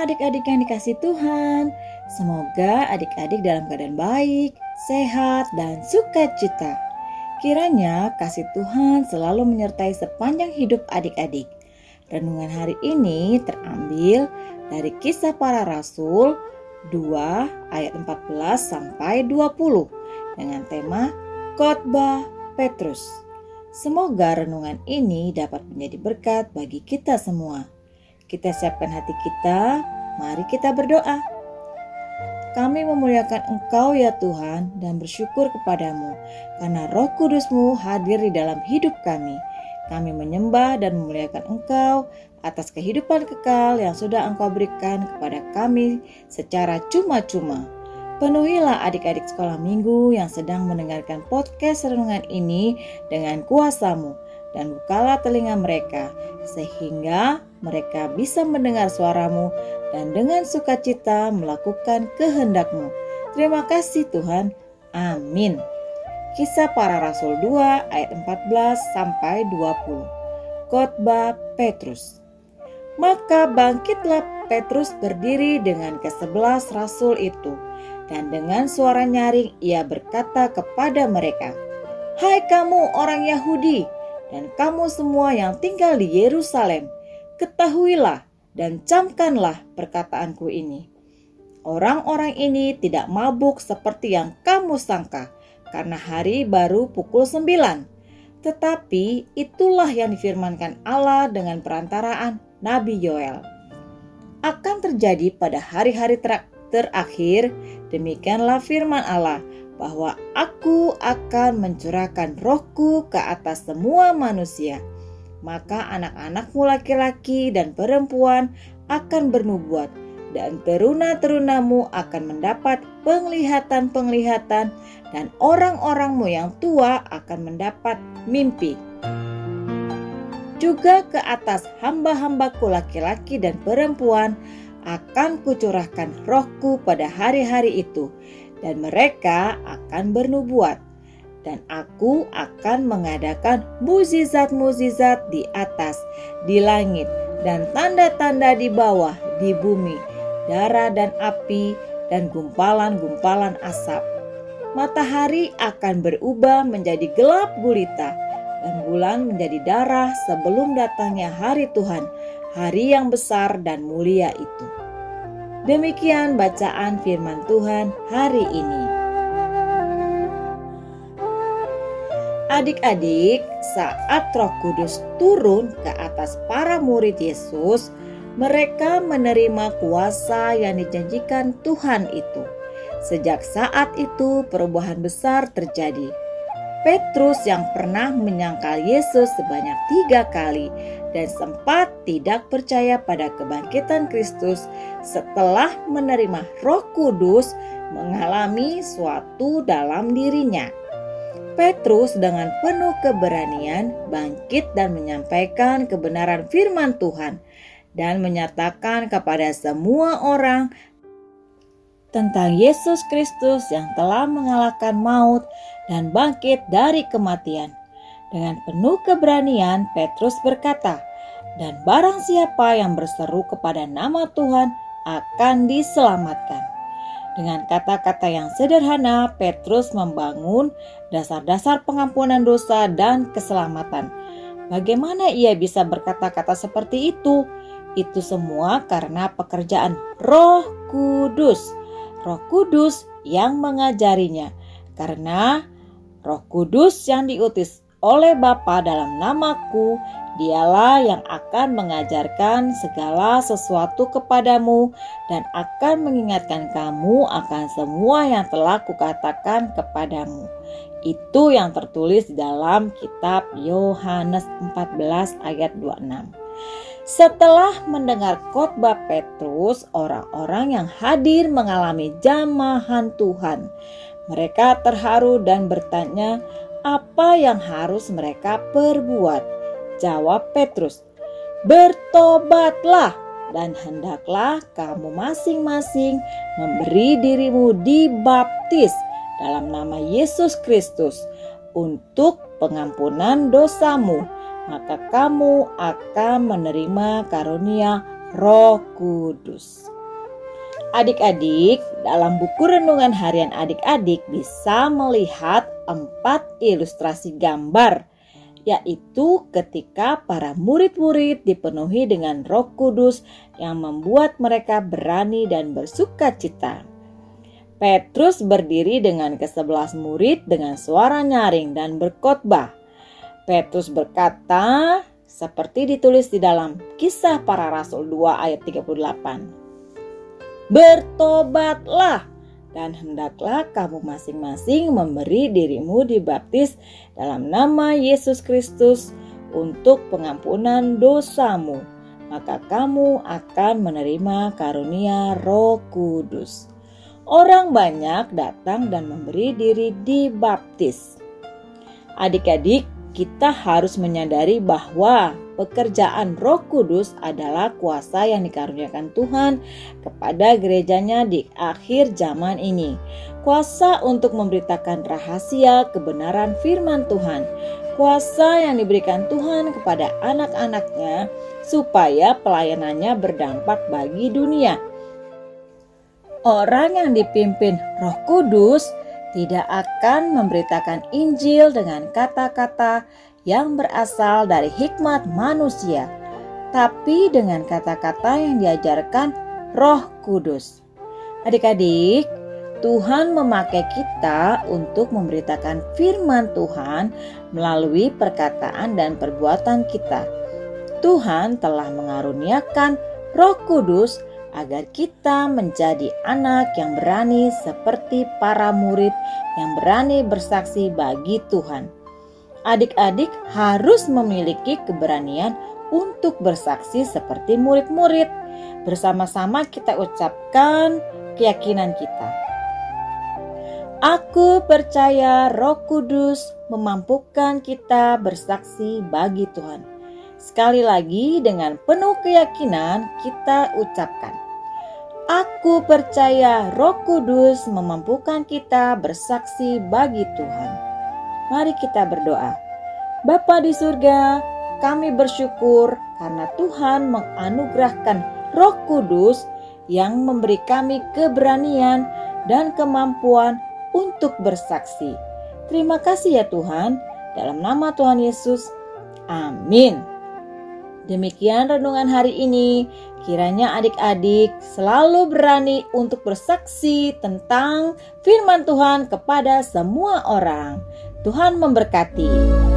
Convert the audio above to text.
Adik-adik yang dikasih Tuhan. Semoga adik-adik dalam keadaan baik, sehat, dan sukacita. Kiranya kasih Tuhan selalu menyertai sepanjang hidup adik-adik. Renungan hari ini terambil dari kisah para rasul 2 ayat 14 sampai 20 dengan tema Khotbah Petrus. Semoga renungan ini dapat menjadi berkat bagi kita semua. Kita siapkan hati kita, mari kita berdoa. Kami memuliakan Engkau ya Tuhan dan bersyukur kepadamu karena roh kudusmu hadir di dalam hidup kami. Kami menyembah dan memuliakan Engkau atas kehidupan kekal yang sudah Engkau berikan kepada kami secara cuma-cuma. Penuhilah adik-adik sekolah minggu yang sedang mendengarkan podcast renungan ini dengan kuasamu dan bukalah telinga mereka sehingga mereka bisa mendengar suaramu dan dengan sukacita melakukan kehendakmu. Terima kasih Tuhan. Amin. Kisah para Rasul 2 ayat 14 sampai 20. Khotbah Petrus. Maka bangkitlah Petrus berdiri dengan kesebelas rasul itu dan dengan suara nyaring ia berkata kepada mereka, "Hai kamu orang Yahudi dan kamu semua yang tinggal di Yerusalem, ketahuilah dan camkanlah perkataanku ini. Orang-orang ini tidak mabuk seperti yang kamu sangka, karena hari baru pukul sembilan. Tetapi itulah yang difirmankan Allah dengan perantaraan Nabi Yoel. Akan terjadi pada hari-hari ter terakhir, demikianlah firman Allah, bahwa aku akan mencurahkan rohku ke atas semua manusia maka anak-anakmu laki-laki dan perempuan akan bernubuat dan teruna-terunamu akan mendapat penglihatan-penglihatan dan orang-orangmu yang tua akan mendapat mimpi. Juga ke atas hamba-hambaku laki-laki dan perempuan akan kucurahkan rohku pada hari-hari itu dan mereka akan bernubuat dan aku akan mengadakan muzizat-muzizat di atas, di langit, dan tanda-tanda di bawah, di bumi, darah dan api, dan gumpalan-gumpalan asap. Matahari akan berubah menjadi gelap gulita, dan bulan menjadi darah sebelum datangnya hari Tuhan, hari yang besar dan mulia itu. Demikian bacaan firman Tuhan hari ini. Adik-adik, saat Roh Kudus turun ke atas para murid Yesus, mereka menerima kuasa yang dijanjikan Tuhan itu. Sejak saat itu, perubahan besar terjadi. Petrus yang pernah menyangkal Yesus sebanyak tiga kali dan sempat tidak percaya pada kebangkitan Kristus setelah menerima Roh Kudus, mengalami suatu dalam dirinya Petrus dengan penuh keberanian bangkit dan menyampaikan kebenaran firman Tuhan dan menyatakan kepada semua orang tentang Yesus Kristus yang telah mengalahkan maut dan bangkit dari kematian. Dengan penuh keberanian, Petrus berkata, "Dan barang siapa yang berseru kepada nama Tuhan akan diselamatkan." Dengan kata-kata yang sederhana, Petrus membangun dasar-dasar pengampunan dosa dan keselamatan. Bagaimana ia bisa berkata-kata seperti itu? Itu semua karena pekerjaan Roh Kudus. Roh Kudus yang mengajarinya. Karena Roh Kudus yang diutus oleh Bapa dalam namaku, dialah yang akan mengajarkan segala sesuatu kepadamu dan akan mengingatkan kamu akan semua yang telah kukatakan kepadamu. Itu yang tertulis dalam kitab Yohanes 14 ayat 26. Setelah mendengar khotbah Petrus, orang-orang yang hadir mengalami jamahan Tuhan. Mereka terharu dan bertanya, apa yang harus mereka perbuat? Jawab Petrus, "Bertobatlah dan hendaklah kamu masing-masing memberi dirimu dibaptis dalam nama Yesus Kristus untuk pengampunan dosamu, maka kamu akan menerima karunia Roh Kudus. Adik-adik, dalam buku renungan harian adik-adik bisa melihat empat ilustrasi gambar, yaitu ketika para murid-murid dipenuhi dengan roh kudus yang membuat mereka berani dan bersuka cita. Petrus berdiri dengan kesebelas murid dengan suara nyaring dan berkhotbah. Petrus berkata, seperti ditulis di dalam kisah para rasul 2 ayat 38 bertobatlah dan hendaklah kamu masing-masing memberi dirimu dibaptis dalam nama Yesus Kristus untuk pengampunan dosamu, maka kamu akan menerima karunia Roh Kudus. Orang banyak datang dan memberi diri dibaptis. Adik-adik, kita harus menyadari bahwa pekerjaan Roh Kudus adalah kuasa yang dikaruniakan Tuhan kepada gerejanya di akhir zaman ini. Kuasa untuk memberitakan rahasia kebenaran firman Tuhan. Kuasa yang diberikan Tuhan kepada anak-anaknya supaya pelayanannya berdampak bagi dunia. Orang yang dipimpin Roh Kudus tidak akan memberitakan Injil dengan kata-kata yang berasal dari hikmat manusia, tapi dengan kata-kata yang diajarkan Roh Kudus. Adik-adik, Tuhan memakai kita untuk memberitakan firman Tuhan melalui perkataan dan perbuatan kita. Tuhan telah mengaruniakan Roh Kudus agar kita menjadi anak yang berani seperti para murid yang berani bersaksi bagi Tuhan. Adik-adik harus memiliki keberanian untuk bersaksi seperti murid-murid. Bersama-sama kita ucapkan keyakinan kita. Aku percaya Roh Kudus memampukan kita bersaksi bagi Tuhan. Sekali lagi, dengan penuh keyakinan, kita ucapkan: "Aku percaya Roh Kudus memampukan kita bersaksi bagi Tuhan." Mari kita berdoa. Bapa di surga, kami bersyukur karena Tuhan menganugerahkan Roh Kudus yang memberi kami keberanian dan kemampuan untuk bersaksi. Terima kasih ya Tuhan, dalam nama Tuhan Yesus. Amin. Demikian renungan hari ini. Kiranya adik-adik selalu berani untuk bersaksi tentang firman Tuhan kepada semua orang. Tuhan memberkati.